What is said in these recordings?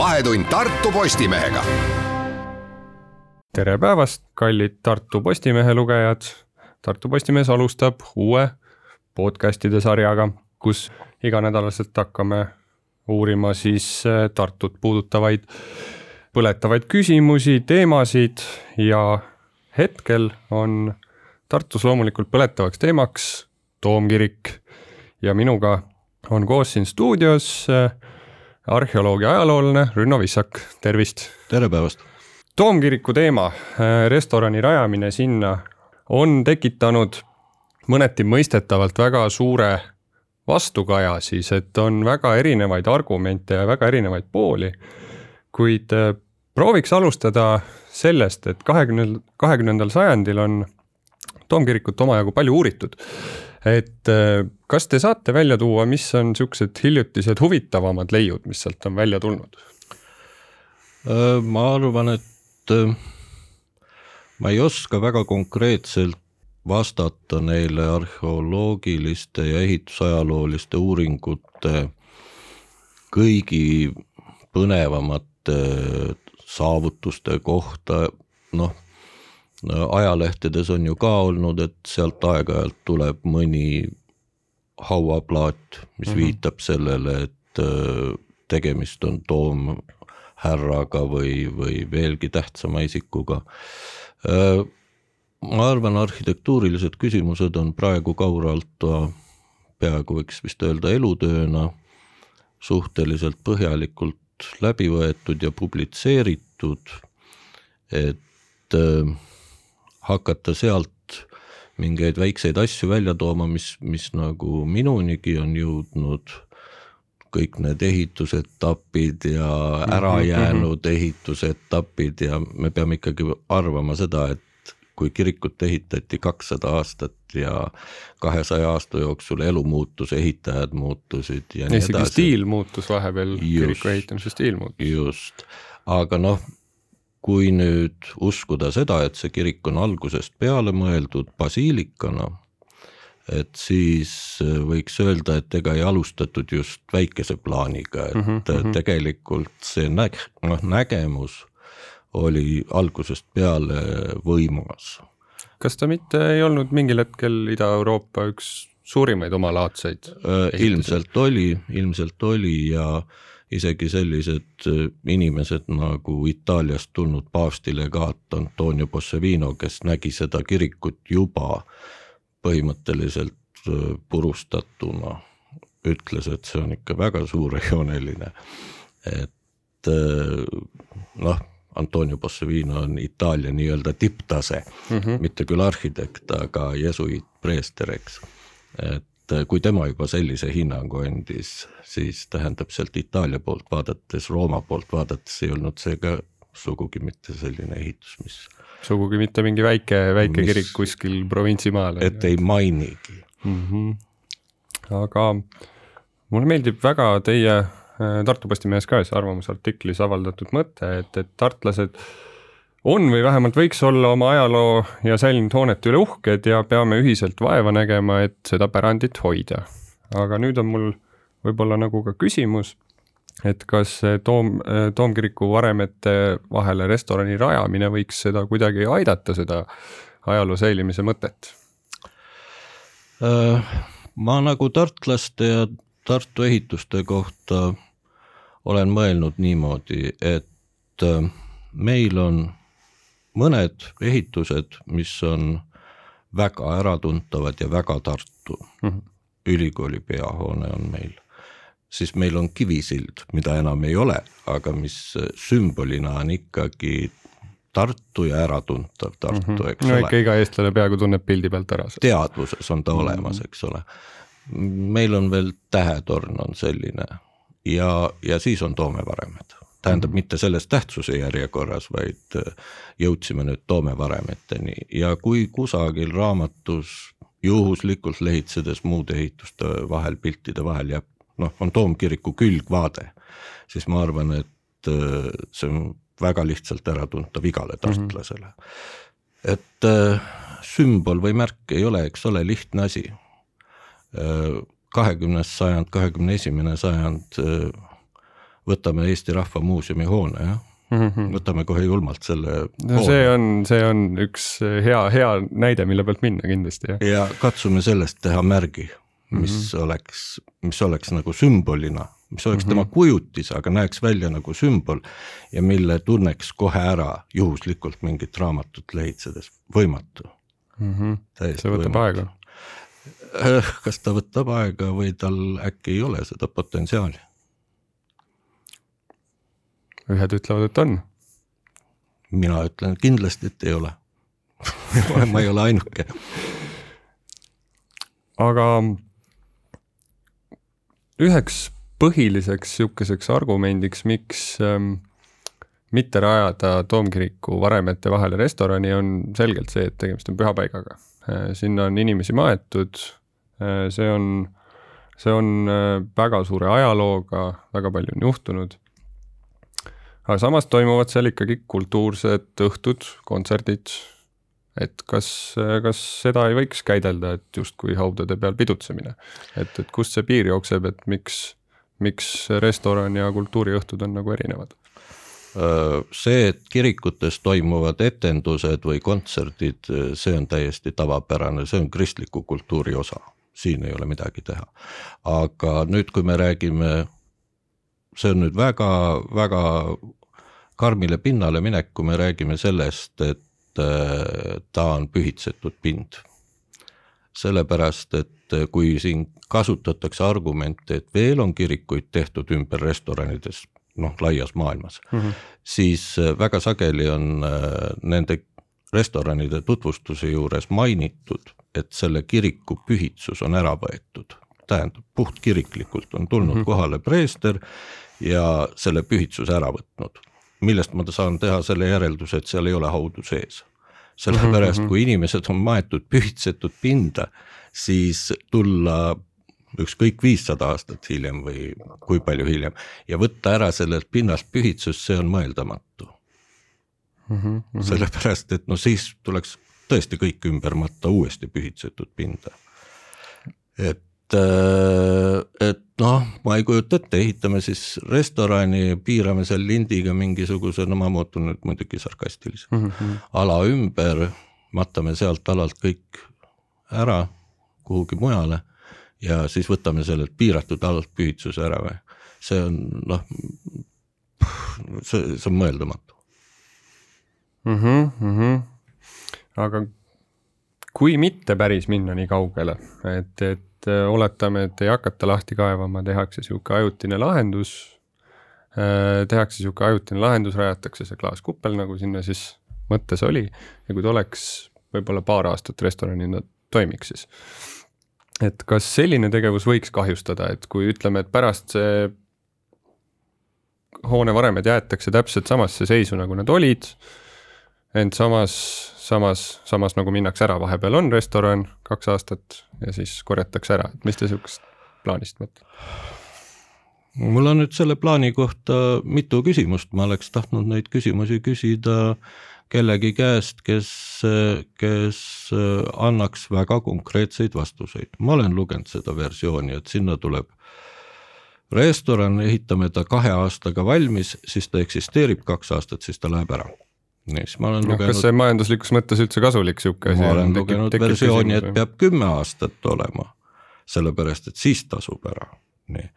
Vahetund Tartu Postimehega. tere päevast, kallid Tartu Postimehe lugejad. Tartu Postimees alustab uue podcast'ide sarjaga, kus iganädalaselt hakkame uurima siis äh, Tartut puudutavaid põletavaid küsimusi, teemasid ja hetkel on Tartus loomulikult põletavaks teemaks toomkirik ja minuga on koos siin stuudios äh, arheoloog ja ajaloolane Rünno Vissak, tervist! tere päevast! toomkiriku teema, äh, restorani rajamine sinna on tekitanud mõneti mõistetavalt väga suure vastukaja siis, et on väga erinevaid argumente ja väga erinevaid pooli. kuid äh, prooviks alustada sellest, et kahekümnendal, kahekümnendal sajandil on toomkirikut omajagu palju uuritud. Et äh, kas te saate välja tuua, mis on siuksed hiljutised huvitavamad leiud, mis sealt on välja tulnud? Äh, ma arvan, et äh, ma ei oska väga konkreetselt vastata neile arheoloogiliste ja ehitusajalooliste uuringute kõigi põnevamate saavutuste kohta, noh ajalehtedes on ju ka olnud, et sealt aeg-ajalt tuleb mõni hauaplaat, mis mm -hmm. viitab sellele, et äh, tegemist on toomhärraga või, või veelgi tähtsama isikuga. Äh, ma arvan, arhitektuurilised küsimused on praegu Kaur Alto peaaegu võiks vist öelda elutööna suhteliselt põhjalikult läbi võetud ja publitseeritud, et äh, hakata sealt mingeid väikseid asju välja tooma, mis, mis nagu minunigi on jõudnud, kõik need ehitusetapid ja mhm, ärajäänud mhm. ehitusetapid ja me peame ikkagi arvama seda, et kui kirikut ehitati kakssada aastat ja kahesaja aasta jooksul elu muutus, ehitajad muutusid ja nii edasi. isegi stiil muutus vahepeal, kiriku ehitamise stiil muutus. just, aga noh, kui nüüd uskuda seda, et see kirik on algusest peale mõeldud basiilikana, et siis äh, võiks öelda, et ega ei alustatud just väikese plaaniga, et mm -hmm. tegelikult see näg-, noh nägemus oli algusest peale võimas. kas ta mitte ei olnud mingil hetkel Ida-Euroopa üks suurimaid omalaadseid? Äh, ilmselt oli, ilmselt oli ja äh, isegi sellised äh, inimesed nagu Itaaliast tulnud paavstilegaat Antonio Bossevino, kes nägi seda kirikut juba põhimõtteliselt äh, purustatuna, ütles, et see on ikka väga suurejooneline. et äh, noh, Antonio Bossevino on Itaalia nii-öelda tipptase mm, -hmm. mitte küll arhitekt, aga jesuiit preester, eks. et et kui tema juba sellise hinnangu andis, siis tähendab sealt Itaalia poolt vaadates, Rooma poolt vaadates ei olnud see ka sugugi mitte selline ehitus, mis. sugugi mitte mingi väike, väike mis, kirik kuskil provintsimaal. et ei mainigi mm. -hmm. aga mulle meeldib väga teie äh, Tartu Postimehes ka ühes arvamusartiklis avaldatud mõte, et, et tartlased on või vähemalt võiks olla oma ajaloo ja säilinud hoonete üle uhked ja peame ühiselt vaeva nägema, et seda pärandit hoida. aga nüüd on mul võib-olla nagu ka küsimus, et kas toom, toomkiriku varemete vahele restorani rajamine võiks seda kuidagi aidata, seda ajaloo säilimise mõtet? Äh, ma nagu tartlaste ja Tartu ehituste kohta olen mõelnud niimoodi, et äh, meil on mõned ehitused, mis on väga äratuntavad ja väga Tartu mm. -hmm. ülikooli peahoone on meil, siis meil on Kivisild, mida enam ei ole, aga mis sümbolina on ikkagi Tartu ja äratuntav Tartu mm, -hmm. eks no, ole. ikka iga eestlane peaaegu tunneb pildi pealt ära. teadvuses on ta mhm. olemas eks ole. meil on veel Tähetorn on selline ja, ja siis on Toomevaremed tähendab mitte selles tähtsuse järjekorras, vaid äh, jõudsime nüüd toomevaremeteni ja kui kusagil raamatus juhuslikult lehitsedes muude ehituste vahel, piltide vahel jääb noh, on toomkiriku külgvaade, siis ma arvan, et äh, see on väga lihtsalt äratuntav igale mhm. tartlasele mm. -hmm. et äh, sümbol või märk ei ole, eks ole, lihtne asi. kahekümnes sajand, kahekümne esimene sajand võtame Eesti Rahva Muuseumi hoone, jah mm, -hmm. võtame kohe julmalt selle no see on, see on üks hea, hea näide, mille pealt minna kindlasti, ja katsume sellest teha märgi, mis mm -hmm. oleks, mis oleks nagu sümbolina, mis oleks mm -hmm. tema kujutis, aga näeks välja nagu sümbol ja mille tunneks kohe ära juhuslikult mingit raamatut lehitsedes, võimatu mm. -hmm. see võtab võimatu. aega kas ta võtab aega või tal äkki ei ole seda potentsiaali ühed ütlevad, et on. mina ütlen kindlasti, et ei ole ma ei ole ainuke. aga üheks põhiliseks niisuguseks argumendiks, miks ähm, mitte rajada toomkiriku varemete vahele restorani, on selgelt see, et tegemist on pühapaigaga äh,. sinna on inimesi maetud äh,, see on, see on äh, väga suure ajalooga, väga palju on juhtunud aga samas toimuvad seal ikkagi kultuursed õhtud, kontserdid. et kas, kas seda ei võiks käidelda, et justkui haudade peal pidutsemine, et, et kust see piir jookseb, et miks, miks restoran ja kultuuriõhtud on nagu erinevad? see, et kirikutes toimuvad etendused või kontserdid, see on täiesti tavapärane, see on kristliku kultuuri osa, siin ei ole midagi teha. aga nüüd, kui me räägime see on nüüd väga-väga karmile pinnale minek, kui me räägime sellest, et äh, ta on pühitsetud pind. sellepärast, et äh, kui siin kasutatakse argumente, et veel on kirikuid tehtud ümber restoranides, noh, laias maailmas mm, -hmm. siis äh, väga sageli on nende restoranide tutvustuse juures mainitud, et selle kiriku pühitsus on ära võetud tähendab, puhtkiriklikult on tulnud mm -hmm. kohale preester ja selle pühitsuse ära võtnud. Millest ma saan teha selle järelduse, et seal ei ole haudu sees. sellepärast mm, -hmm. kui inimesed on maetud pühitsetud pinda, siis tulla ükskõik viissada aastat hiljem või kui palju hiljem ja võtta ära sellelt pinnast pühitsust, see on mõeldamatu mm. -hmm. sellepärast, et no siis tuleks tõesti kõik ümber matta uuesti pühitsetud pinda. et et noh, ma ei kujuta ette, ehitame siis restorani, piirame seal lindiga mingisuguse, no ma muutun nüüd muidugi sarkastiliseks mm, -hmm. ala ümber, matame sealt alalt kõik ära kuhugi mujale ja siis võtame sellelt piiratud alalt pühitsuse ära või, see on noh, see, see on mõeldamatu mm. -hmm, mm -hmm. aga kui mitte päris minna nii kaugele, et, et et äh, oletame, et ei hakata lahti kaevama, tehakse niisugune ajutine lahendus, äh, tehakse niisugune ajutine lahendus, rajatakse see klaaskuppel, nagu sinna siis mõttes oli ja kui ta oleks võib-olla paar aastat restoranina toimiks siis. et kas selline tegevus võiks kahjustada, et kui ütleme, et pärast see hoonevaremed jäetakse täpselt samasse seisu, nagu nad olid, ent samas samas, samas nagu minnakse ära, vahepeal on restoran kaks aastat ja siis korjatakse ära, et mis te sihukest plaanist mõtlete? mul on nüüd selle plaani kohta mitu küsimust, ma oleks tahtnud neid küsimusi küsida kellegi käest, kes, kes annaks väga konkreetseid vastuseid. ma olen lugenud seda versiooni, et sinna tuleb restoran, ehitame ta kahe aastaga valmis, siis ta eksisteerib kaks aastat, siis ta läheb ära siis ma olen no, lugenud. kas see majanduslikus mõttes üldse kasulik sihuke asi on? ma olen lugenud tekib versiooni, et peab kümme aastat olema, sellepärast et siis tasub ära, nii.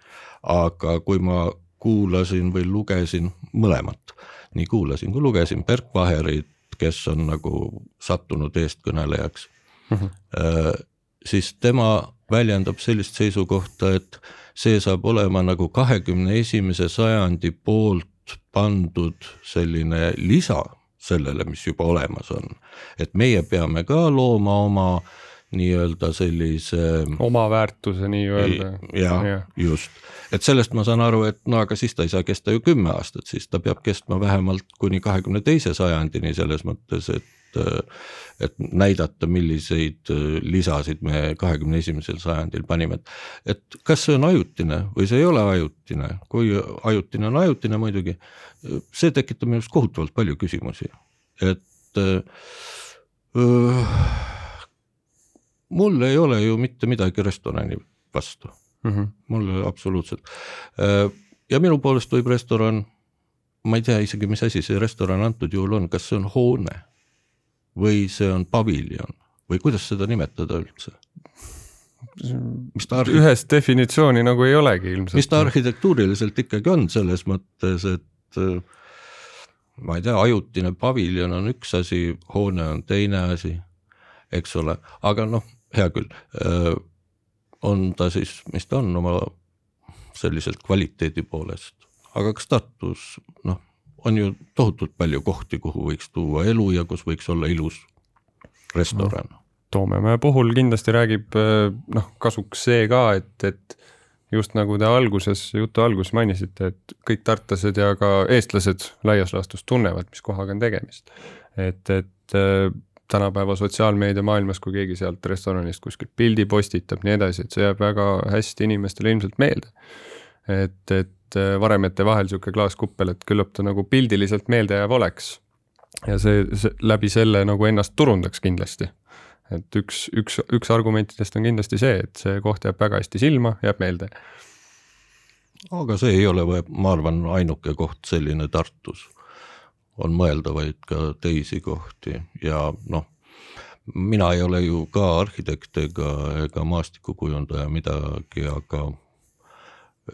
aga kui ma kuulasin või lugesin mõlemat, nii kuulasin kui lugesin Bergbacherit, kes on nagu sattunud eestkõnelejaks mm, -hmm. siis tema väljendab sellist seisukohta, et see saab olema nagu kahekümne esimese sajandi poolt pandud selline lisa sellele, mis juba olemas on. et meie peame ka looma oma nii-öelda sellise. oma väärtuse nii-öelda. jah ja., just, et sellest ma saan aru, et no aga siis ta ei saa kesta ju kümme aastat, siis ta peab kestma vähemalt kuni kahekümne teise sajandini selles mõttes, et et näidata, milliseid lisasid me kahekümne esimesel sajandil panime, et et kas see on ajutine või see ei ole ajutine, kui ajutine on ajutine muidugi, see tekitab minu arust kohutavalt palju küsimusi, et öö, mul ei ole ju mitte midagi restorani vastu mm, -hmm. mul absoluutselt. ja minu poolest võib restoran, ma ei tea isegi, mis asi see restoran antud juhul on, kas see on hoone või see on paviljon või kuidas seda nimetada üldse? mis ta arhi-, ühest definitsiooni nagu ei olegi ilmselt. mis ta arhitektuuriliselt ikkagi on selles mõttes, et äh, ma ei tea, ajutine paviljon on üks asi, hoone on teine asi, eks ole, aga noh, hea küll, on ta siis, mis ta on oma selliselt kvaliteedi poolest, aga kas Tartus noh, on ju tohutult palju kohti, kuhu võiks tuua elu ja kus võiks olla ilus restoran. No Toomemäe puhul kindlasti räägib noh, kasuks see ka, et, et just nagu te alguses, jutu alguses mainisite, et kõik tartlased ja ka eestlased laias laastus tunnevad, mis kohaga on tegemist. et, et tänapäeva sotsiaalmeedia maailmas, kui keegi sealt restoranist kuskilt pildi postitab, nii edasi, et see jääb väga hästi inimestele ilmselt meelde. et, et varemete vahel niisugune klaaskuppel, et küllap ta nagu pildiliselt meeldejääv oleks. ja see, see läbi selle nagu ennast turundaks kindlasti et üks, üks, üks argumentidest on kindlasti see, et see koht jääb väga hästi silma, jääb meelde. aga see ei ole, ma arvan, ainuke koht selline Tartus. On mõeldavaid ka teisi kohti ja noh, mina ei ole ju ka arhitekt ega, ega maastikukujundaja midagi, aga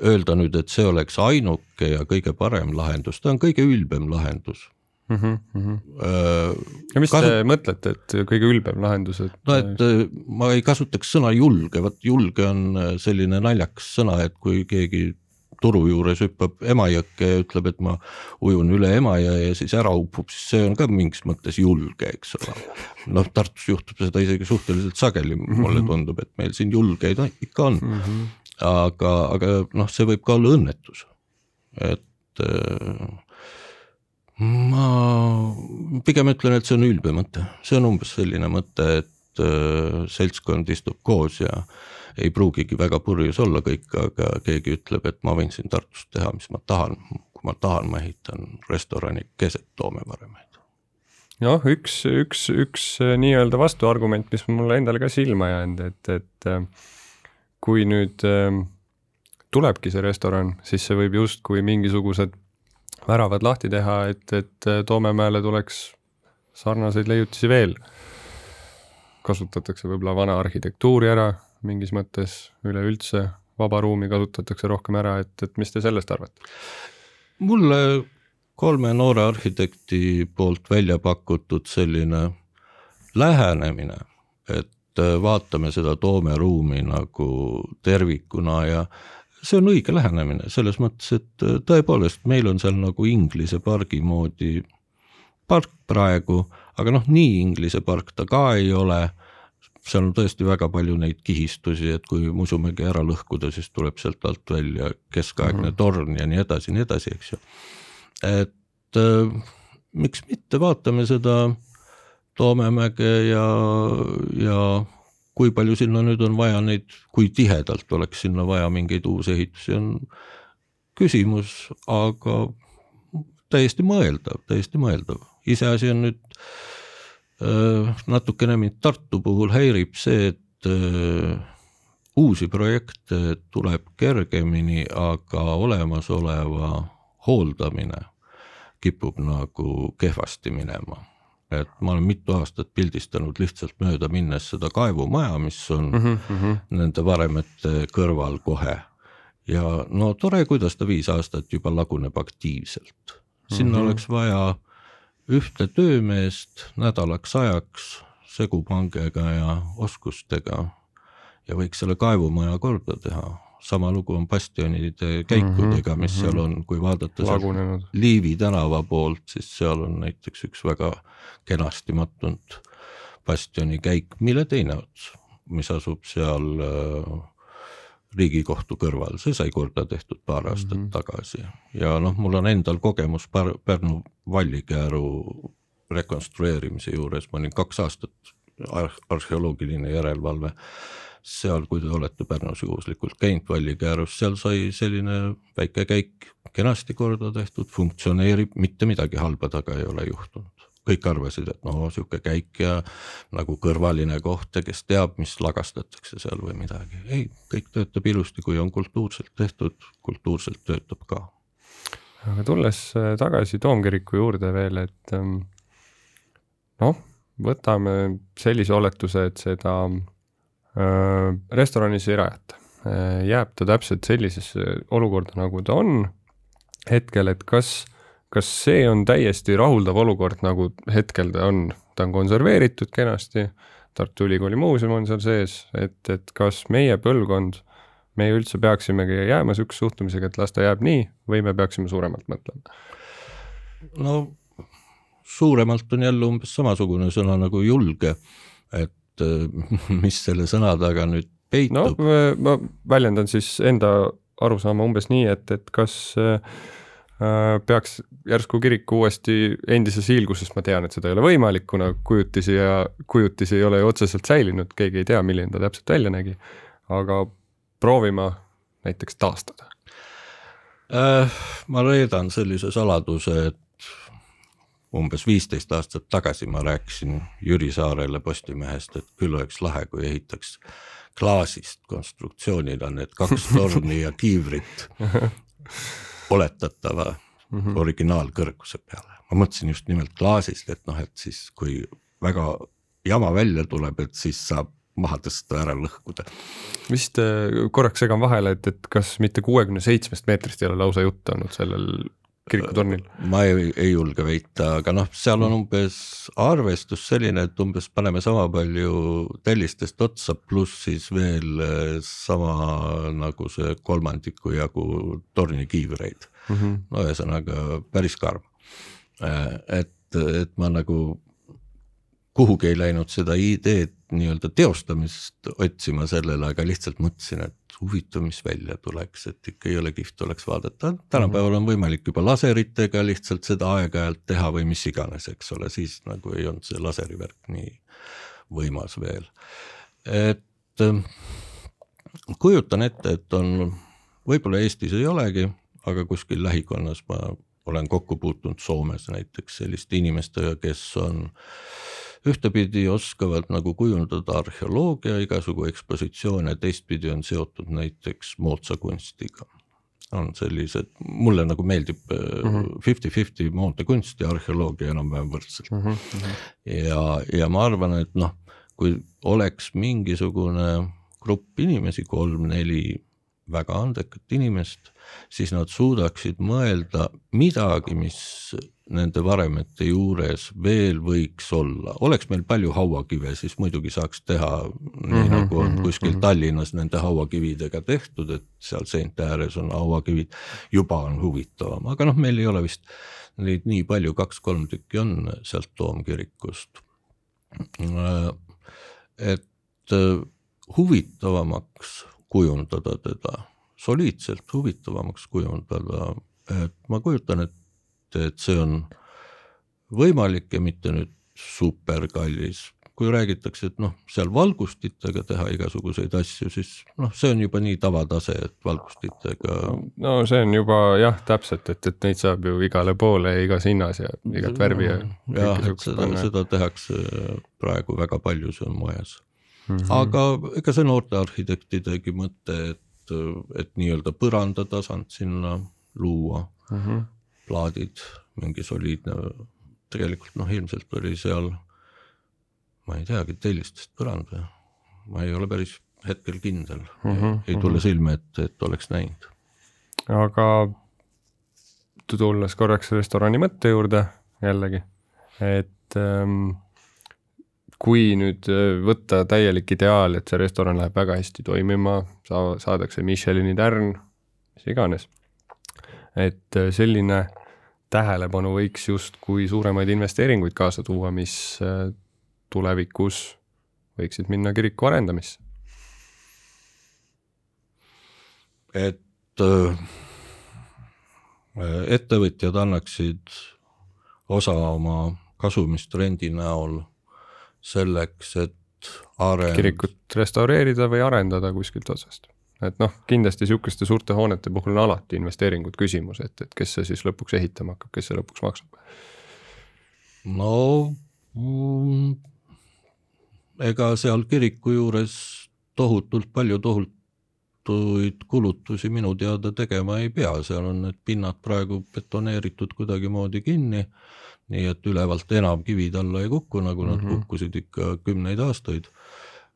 öelda nüüd, et see oleks ainuke ja kõige parem lahendus, ta on kõige ülbem lahendus mm. -hmm, mm -hmm. ja mis kasu... te mõtlete, et kõige ülbem lahendus, et? no et äh, ma ei kasutaks sõna julge, vot julge on äh, selline naljakas sõna, et kui keegi turu juures hüppab Emajõkke ja ütleb, et ma ujun üle Emajõe ja siis ära upub, siis see on ka mingis mõttes julge, eks ole. noh, Tartus juhtub seda isegi suhteliselt sageli, mulle mhm. tundub, et meil siin julgeid ikka on mm. -hmm. aga, aga noh, see võib ka olla õnnetus. et ma pigem ütlen, et see on ülbe mõte, see on umbes selline mõte, et äh, seltskond istub koos ja ei pruugigi väga purjus olla kõik, aga keegi ütleb, et ma võin siin Tartus teha, mis ma tahan, kui ma tahan, ma ehitan restorani keset Toomevaremeid. noh, üks, üks, üks äh, nii-öelda vastuargument, mis mulle endale ka silma jäänud, et, et äh, kui nüüd tulebki see restoran, siis see võib justkui mingisugused väravad lahti teha, et, et äh, Toomemäele tuleks sarnaseid leiutisi veel. kasutatakse võib-olla vana arhitektuuri ära mingis mõttes, üleüldse vaba ruumi kasutatakse rohkem ära, et, et mis te sellest arvate? mulle kolme noore arhitekti poolt välja pakutud selline lähenemine, et äh, vaatame seda toomeruumi nagu tervikuna ja see on õige lähenemine selles mõttes, et äh, tõepoolest, meil on seal nagu Inglise pargi moodi park praegu, aga noh, nii Inglise park ta ka ei ole, seal on tõesti väga palju neid kihistusi, et kui Musumägi ära lõhkuda, siis tuleb sealt alt välja keskaegne mm -hmm. torn ja nii edasi, nii edasi, eks ju. et äh, miks mitte, vaatame seda Toomemäge ja, ja kui palju sinna nüüd on vaja neid, kui tihedalt oleks sinna vaja mingeid uusehitusi, on küsimus, aga täiesti mõeldav, täiesti mõeldav. iseasi on nüüd natukene mind Tartu puhul häirib see, et äh, uusi projekte tuleb kergemini, aga olemasoleva hooldamine kipub nagu kehvasti minema et ma olen mitu aastat pildistanud lihtsalt mööda minnes seda kaevumaja, mis on mm -hmm. nende varemete kõrval kohe. ja no tore, kuidas ta viis aastat juba laguneb aktiivselt. sinna mm -hmm. oleks vaja ühte töömeest nädalaks ajaks segupangega ja oskustega ja võiks selle kaevumaja korda teha. Sama lugu on bastionide käikudega, mis seal mhm. on, kui vaadata Liivi tänava poolt, siis seal on näiteks üks väga kenasti mattunud bastioni käik, mille teine ots, mis asub seal äh, riigikohtu kõrval, see sai korda tehtud paar aastat mm -hmm. tagasi ja noh, mul on endal kogemus Pärnu vallikääru rekonstrueerimise juures, ma olin kaks aastat arheoloogiline järelevalve seal, kui te olete Pärnus juhuslikult käinud Vallikäärus, seal sai selline väike käik kenasti korda tehtud, funktsioneerib, mitte midagi halba taga ei ole juhtunud. Kõik arvasid, et no sihuke käik ja nagu kõrvaline koht ja kes teab, mis lagastatakse seal või midagi. ei, kõik töötab ilusti, kui on kultuurselt tehtud, kultuurselt töötab ka. aga tulles äh, tagasi Toomkiriku juurde veel, et ähm, noh, võtame sellise oletuse, et seda äh, restoranis ei rajata äh,. jääb ta täpselt sellisesse olukorda, nagu ta on hetkel, et kas kas see on täiesti rahuldav olukord, nagu hetkel ta on, ta on konserveeritud kenasti, Tartu Ülikooli muuseum on seal sees, et, et kas meie põlvkond, meie üldse peaksimegi jääma niisuguse suhtumisega, et las ta jääb nii või me peaksime suuremalt mõtlema? no suuremalt on jälle umbes samasugune sõna nagu julge, et mis selle sõna taga nüüd peitub? no ma väljendan siis enda arusaama umbes nii, et, et kas äh, Äh, peaks järsku kiriku uuesti endisesse hiilgusse, sest ma tean, et seda ei ole võimalik, kuna kujutisi ja kujutisi ei ole ju otseselt säilinud, keegi ei tea, milline ta täpselt välja nägi. aga proovima näiteks taastada äh,. ma reedan sellise saladuse, et umbes viisteist aastat tagasi ma rääkisin Jüri Saarele Postimehest, et küll oleks lahe, kui ehitaks klaasist konstruktsioonina need kaks torni ja kiivrit oletatava mm -hmm. originaalkõrguse peale. ma mõtlesin just nimelt klaasist, et noh, et siis kui väga jama välja tuleb, et siis saab maha tõsta, ära lõhkuda. vist äh, korraks segan vahele, et, et kas mitte kuuekümne seitsmest meetrist ei ole lausa juttu olnud sellel kirikutornil? ma ei, ei julge väita, aga noh, seal on umbes arvestus selline, et umbes paneme sama palju tellistest otsa, pluss siis veel eh, sama nagu see kolmandiku jagu tornikiivreid mm. -hmm. no ühesõnaga päris karm. Eh, et, et ma nagu kuhugi ei läinud seda ideed nii-öelda teostamist otsima sellele, aga lihtsalt mõtlesin, et huvitav, mis välja tuleks, et ikka jõle kihvt oleks vaadata, tänapäeval on võimalik juba laseritega lihtsalt seda aeg-ajalt teha või mis iganes, eks ole, siis nagu ei olnud see laserivärk nii võimas veel. et ähm, kujutan ette, et on, võib-olla Eestis ei olegi, aga kuskil lähikonnas ma olen kokku puutunud Soomes näiteks selliste inimestega, kes on äh, ühtepidi oskavad nagu kujundada arheoloogia igasugu ekspositsioone, teistpidi on seotud näiteks moodsa kunstiga. on sellised, mulle nagu meeldib fifty-fifty mm -hmm. moodne kunst ja arheoloogia enam-vähem võrdselt mm. -hmm. ja, ja ma arvan, et noh, kui oleks mingisugune grupp inimesi, kolm-neli väga andekat inimest, siis nad suudaksid mõelda midagi, mis nende varemete juures veel võiks olla, oleks meil palju hauakive, siis muidugi saaks teha nii mm -hmm, nagu on mhm, kuskil mm -hmm. Tallinnas nende hauakividega tehtud, et seal seinte ääres on hauakivid, juba on huvitavam, aga noh, meil ei ole vist neid nii palju, kaks-kolm tükki on sealt toomkirikust. et huvitavamaks kujundada teda, soliidselt huvitavamaks kujundada, et ma kujutan ette, et see on võimalik ja mitte nüüd superkallis. kui räägitakse, et noh, seal valgustitega teha igasuguseid asju, siis noh, see on juba nii tavatase, et valgustitega. no see on juba jah, täpselt, et, et neid saab ju igale poole ja igas hinnas ja igat värvi ja. jah, et seda, seda tehakse praegu väga palju, see on moes mm. -hmm. aga ega see noorte arhitektidegi mõte, et, et nii-öelda põrandatasand sinna luua mm, -hmm. Plaadid, mingi soliidne, tegelikult noh, ilmselt oli seal, ma ei teagi, tellistest põrand või, ma ei ole päris hetkel kindel mm, -hmm. ei tule silme ette, et oleks näinud. aga tulles korraks restorani mõtte juurde jällegi, et ähm, kui nüüd äh, võtta täielik ideaal, et see restoran läheb väga hästi toimima, saa-, saadakse Michelini tärn, mis iganes, et äh, selline tähelepanu võiks justkui suuremaid investeeringuid kaasa tuua, mis äh, tulevikus võiksid minna kiriku arendamisse. et ettevõtjad annaksid osa oma kasumist rendi näol selleks, et arend-. kirikut restaureerida või arendada kuskilt otsast. Et noh, kindlasti niisuguste suurte hoonete puhul on alati investeeringud küsimus, et, et kes see siis lõpuks ehitama hakkab, kes see lõpuks maksab? no mm, ega seal kiriku juures tohutult palju tohutuid kulutusi minu teada tegema ei pea, seal on need pinnad praegu betoneeritud kuidagimoodi kinni, nii et ülevalt enam kivid alla ei kuku, nagu nad mm -hmm. kukkusid ikka kümneid aastaid.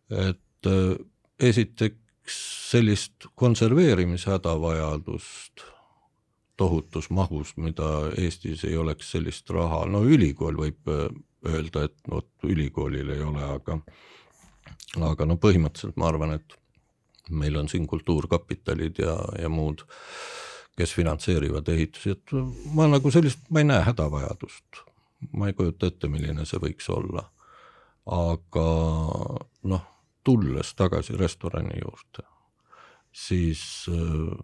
et äh, esiteks sellist konserveerimishädavajadust tohutus mahus, mida Eestis ei oleks sellist raha, no ülikool võib äh, öelda, et vot ülikoolil ei ole, aga aga no põhimõtteliselt ma arvan, et meil on siin kultuurkapitalid ja, ja muud, kes finantseerivad ehitusi, et ma nagu sellist, ma ei näe hädavajadust. ma ei kujuta ette, milline see võiks olla. aga noh, tulles tagasi restorani juurde, siis äh,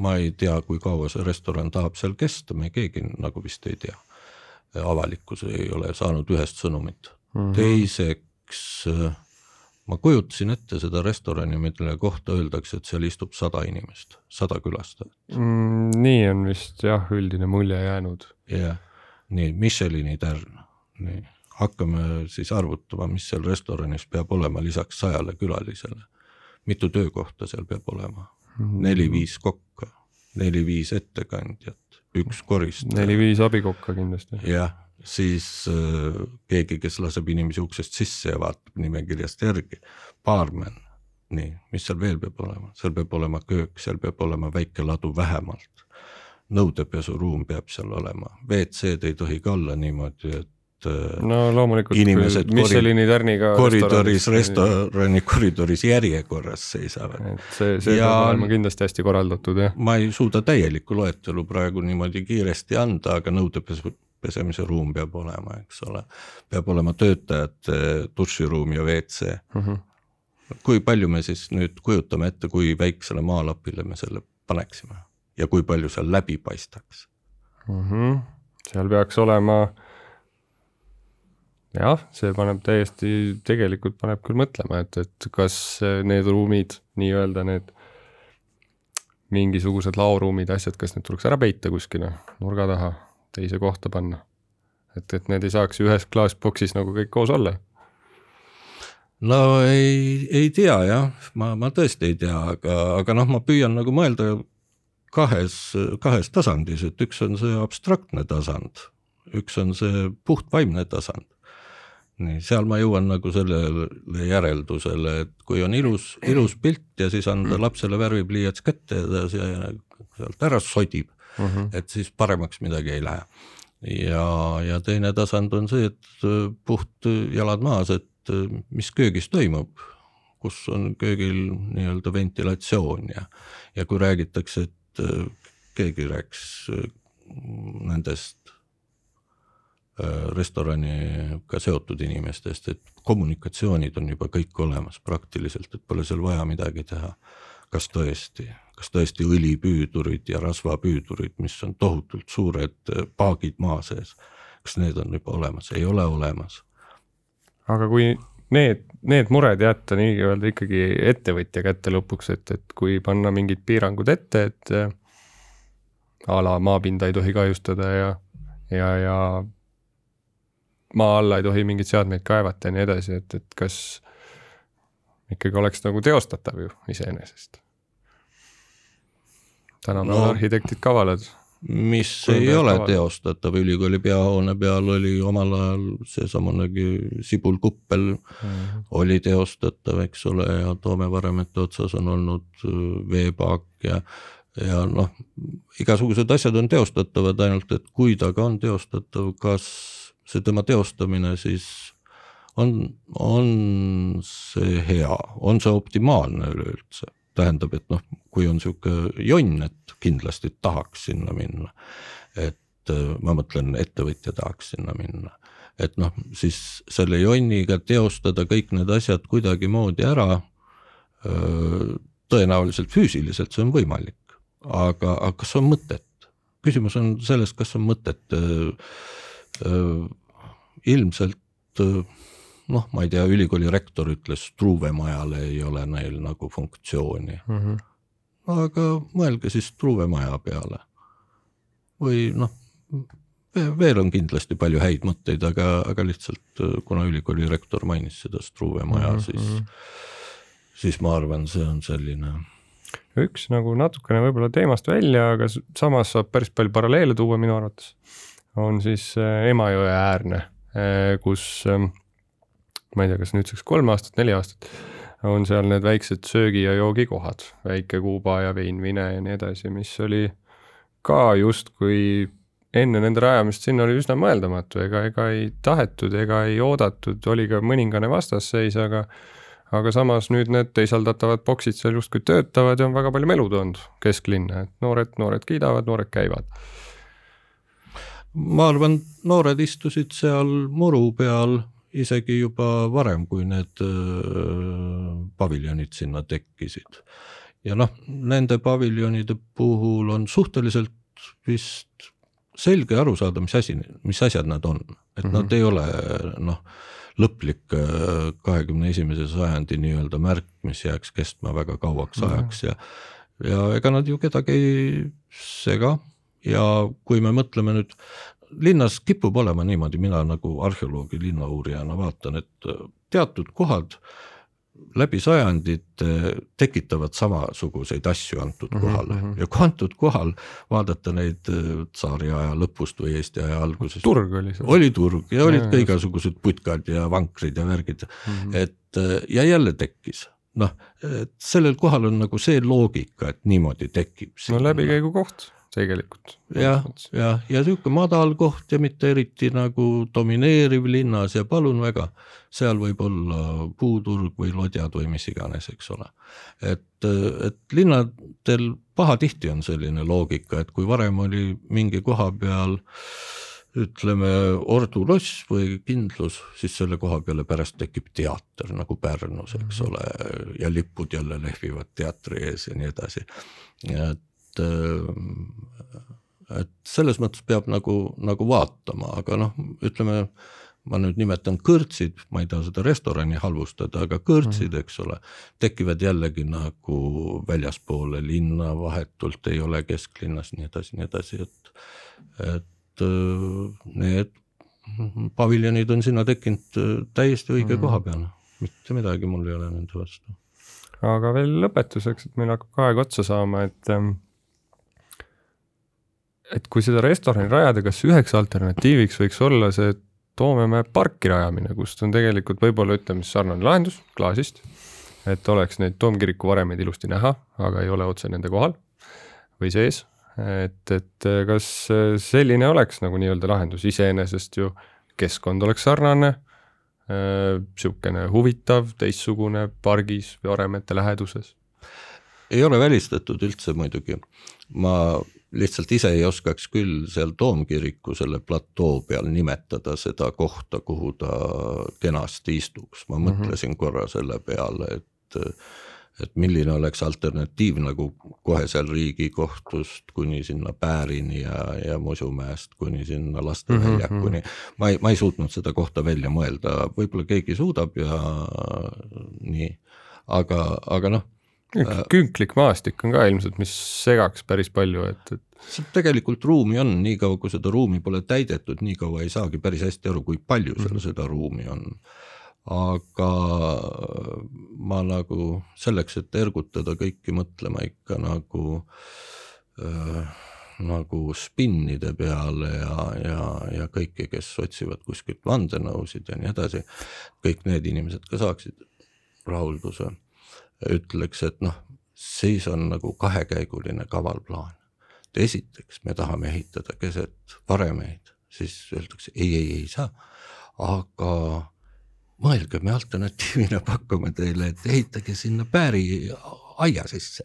ma ei tea, kui kaua see restoran tahab seal kesta, me keegi nagu vist ei tea. avalikkus ei ole saanud ühest sõnumit mm. -hmm. teiseks ma kujutasin ette seda restorani, mille kohta öeldakse, et seal istub sada inimest, sada külastajat mm,. nii on vist jah, üldine mulje jäänud. jah yeah., nii Michelini tärn, nii hakkame siis arvutama, mis seal restoranis peab olema lisaks sajale külalisele. mitu töökohta seal peab olema Mhm. neli-viis kokka, neli-viis ettekandjat, üks koristaja. neli-viis abikokka kindlasti. jah, siis äh, keegi, kes laseb inimesi uksest sisse ja vaatab nimekirjast järgi, baarmen, nii, mis seal veel peab olema, seal peab olema köök, seal peab olema väike ladu vähemalt. nõudepesuruum peab seal olema, WC-d ei tohi ka olla niimoodi, et no loomulikult inimesed Michelini tärniga koridoris, restorani koridoris järjekorras seisavad. et see, see ja peab olema kindlasti hästi korraldatud, jah. ma ei suuda täielikku loetelu praegu niimoodi kiiresti anda, aga nõudepesu pesemise ruum peab olema, eks ole. peab olema töötajate duširuum ja WC uh. -huh. kui palju me siis nüüd kujutame ette, kui väiksele maalapile me selle paneksime ja kui palju seal läbi paistaks uh? -huh. seal peaks olema äh, jah, see paneb täiesti, tegelikult paneb küll mõtlema, et, et kas need ruumid, nii-öelda need mingisugused laoruumid, asjad, kas need tuleks ära peita kuskile nurga taha, teise kohta panna? et, et need ei saaks ühes klaasboksis nagu kõik koos olla. No ei, ei tea jah, ma, ma tõesti ei tea, aga, aga noh, ma püüan nagu mõelda kahes, kahes tasandis, et üks on see abstraktne tasand, üks on see puhtvaimne tasand nii, seal ma jõuan nagu sellele järeldusele, et kui on ilus, ilus pilt ja siis anda lapsele värvipliiats kätte ja ta sealt ära sodib uh, mhm. -huh. et siis paremaks midagi ei lähe. ja, ja teine tasand on see, et äh, puht jalad maas, et äh, mis köögis toimub, kus on köögil nii-öelda ventilatsioon ja, ja kui räägitakse, et äh, keegi rääkis nendest restoraniga seotud inimestest, et kommunikatsioonid on juba kõik olemas praktiliselt, et pole seal vaja midagi teha. kas tõesti, kas tõesti õlipüüdurid ja rasvapüüdurid, mis on tohutult suured paagid maa sees, kas need on juba olemas, ei ole olemas. aga kui need, need mured jätta nii-öelda ikkagi ettevõtja kätte lõpuks, et, et kui panna mingid piirangud ette, et äh, a la maapinda ei tohi kahjustada ja, ja, ja maa alla ei tohi mingeid seadmeid kaevata ja nii edasi, et, et kas ikkagi oleks nagu teostatav ju iseenesest. tänapäeval no, arhitektid kavalad. mis ei ole kavalad. teostatav, ülikooli peahoone peal oli omal ajal seesamunegi sibulkuppel mm oli teostatav, eks ole, ja toomevaremete otsas on olnud äh, veepaak ja ja noh, igasugused asjad on teostatavad, ainult et kui ta ka on teostatav, kas see tema teostamine siis on, on see hea, on see optimaalne üleüldse, tähendab, et noh, kui on sihuke jonn, et kindlasti tahaks sinna minna, et äh, ma mõtlen, ettevõtja tahaks sinna minna, et noh, siis selle jonniga teostada kõik need asjad kuidagimoodi ära. Äh, tõenäoliselt füüsiliselt see on võimalik, aga, aga kas on mõtet? küsimus on selles, kas on mõtet äh, ilmselt noh, ma ei tea, ülikooli rektor ütles, Struve majale ei ole neil nagu funktsiooni mm. -hmm. aga mõelge siis Struve maja peale. või noh, veel on kindlasti palju häid mõtteid, aga, aga lihtsalt kuna ülikooli rektor mainis seda Struve maja mm, -hmm. siis, siis ma arvan, see on selline. üks nagu natukene võib-olla teemast välja, aga samas saab päris palju paralleele tuua minu arvates, on siis Emajõe äärne, kus ma ei tea, kas nüüdseks kolm aastat, neli aastat on seal need väiksed söögi- ja joogikohad, Väike Kuuba ja Veinvine ja nii edasi, mis oli ka justkui enne nende rajamist sinna oli üsna mõeldamatu, ega, ega ei tahetud ega ei oodatud, oli ka mõningane vastasseis, aga aga samas nüüd need teisaldatavad boksid seal justkui töötavad ja on väga palju melu toonud kesklinna, et noored, noored kiidavad, noored käivad. Ma arvan, noored istusid seal muru peal isegi juba varem, kui need paviljonid sinna tekkisid. ja noh, nende paviljonide puhul on suhteliselt vist selge aru saada, mis asi, mis asjad nad on, et mm -hmm. nad ei ole noh, lõplik kahekümne esimese sajandi nii-öelda märk, mis jääks kestma väga kauaks mm -hmm. ajaks ja ja ega nad ju kedagi ei sega ja kui me mõtleme nüüd linnas kipub olema niimoodi, mina nagu arheoloogi, linnauurijana vaatan, et äh, teatud kohad läbi sajandite tekitavad samasuguseid asju antud mhm, kohale mm -hmm. ja kui antud kohal vaadata neid äh, tsaariaja lõpust või Eesti aja algusest. turg oli see. oli turg ja olid ka igasugused putkad ja vankrid ja värgid mm, -hmm. et äh, ja jälle tekkis noh, et sellel kohal on nagu see loogika, et niimoodi tekib. no läbikäigukoht tegelikult. jah, jah, ja niisugune madal koht ja mitte eriti nagu domineeriv linnas ja palun väga, seal võib olla puuturg või lodjad või mis iganes, eks ole. et, et linnadel pahatihti on selline loogika, et kui varem oli mingi koha peal ütleme, Ordu loss või kindlus, siis selle koha peale pärast tekib teater nagu Pärnus, eks mhm. ole, ja lipud jälle lehvivad teatri ees ja nii edasi. et et, äh, et selles mõttes peab nagu, nagu vaatama, aga noh, ütleme ma nüüd nimetan kõrtsid, ma ei taha seda restorani halvustada, aga kõrtsid, eks ole, tekivad jällegi nagu väljaspoole linna, vahetult ei ole kesklinnas, nii edasi, nii edasi, et, et äh, need paviljonid on sinna tekkinud äh, täiesti õige mm. koha peale, mitte midagi mul ei ole nende vastu. aga veel lõpetuseks, et meil hakkab ka aeg otsa saama, et ähm, et kui seda restorani rajada, kas üheks alternatiiviks võiks olla see Toomemäe parki rajamine, kust on tegelikult võib-olla ütleme siis sarnane lahendus klaasist, et oleks neid toomkiriku varemeid ilusti näha, aga ei ole otse nende kohal või sees. et, et kas selline oleks nagu nii-öelda lahendus, iseenesest ju keskkond oleks sarnane niisugune huvitav, teistsugune pargis või varemete läheduses? ei ole välistatud üldse muidugi, ma lihtsalt ise ei oskaks küll seal toomkiriku selle platoo peal nimetada seda kohta, kuhu ta kenasti istuks, ma mm -hmm. mõtlesin korra selle peale, et et milline oleks alternatiiv nagu kohe seal Riigikohtust kuni sinna Päärini ja, ja Musumäest kuni sinna lasteväljakuni mm. -hmm. ma ei, ma ei suutnud seda kohta välja mõelda, võib-olla keegi suudab ja nii, aga, aga noh künklik maastik on ka ilmselt, mis segaks päris palju, et, et. tegelikult ruumi on, niikaua kui seda ruumi pole täidetud, nii kaua ei saagi päris hästi aru, kui palju seal mm -hmm. seda ruumi on. aga ma nagu selleks, et ergutada kõiki mõtlema ikka nagu äh, nagu spinnide peale ja, ja, ja kõiki, kes otsivad kuskilt vandenõusid ja nii edasi, kõik need inimesed ka saaksid rahulduse ütleks, et noh, siis on nagu kahekäiguline kaval plaan. et esiteks me tahame ehitada keset varemeid, siis öeldakse ei, ei, ei saa, aga mõelge, me alternatiivina pakume teile, et ehitage sinna pääri aia sisse.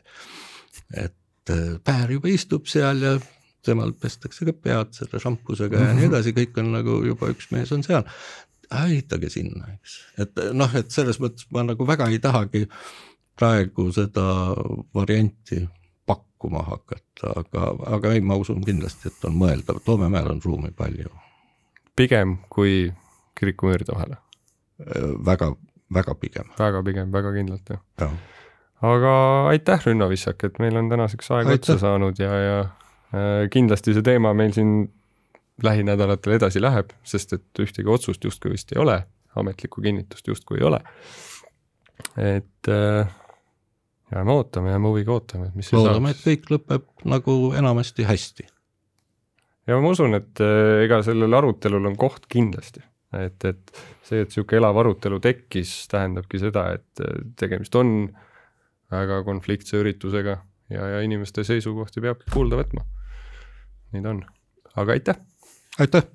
et äh, päär juba istub seal ja temal pestakse ka pead selle šampusega ja nii mhm. edasi, kõik on nagu juba üks mees on seal. ehitage sinna, eks, et noh, et selles mõttes ma nagu väga ei tahagi praegu seda varianti pakkuma hakata, aga, aga ei, ma usun kindlasti, et on mõeldav, Toomemäel on ruumi palju. pigem kui kirikumüüride vahele? väga, väga pigem. väga pigem, väga kindlalt jah ja. aga aitäh, Rünno Vissak, et meil on tänaseks aeg otsa saanud ja, ja äh, kindlasti see teema meil siin lähinädalatel edasi läheb, sest et ühtegi otsust justkui vist ei ole, ametlikku kinnitust justkui ei ole. et äh, jääme ootama, jääme huviga ootama, et mis loodame, et kõik lõpeb nagu enamasti hästi. ja ma usun, et äh, ega sellel arutelul on koht kindlasti, et, et see, et niisugune elav arutelu tekkis, tähendabki seda, et äh, tegemist on väga konfliktse üritusega ja, ja inimeste seisukohti peabki kuulda võtma. nii ta on, aga aitäh. aitäh.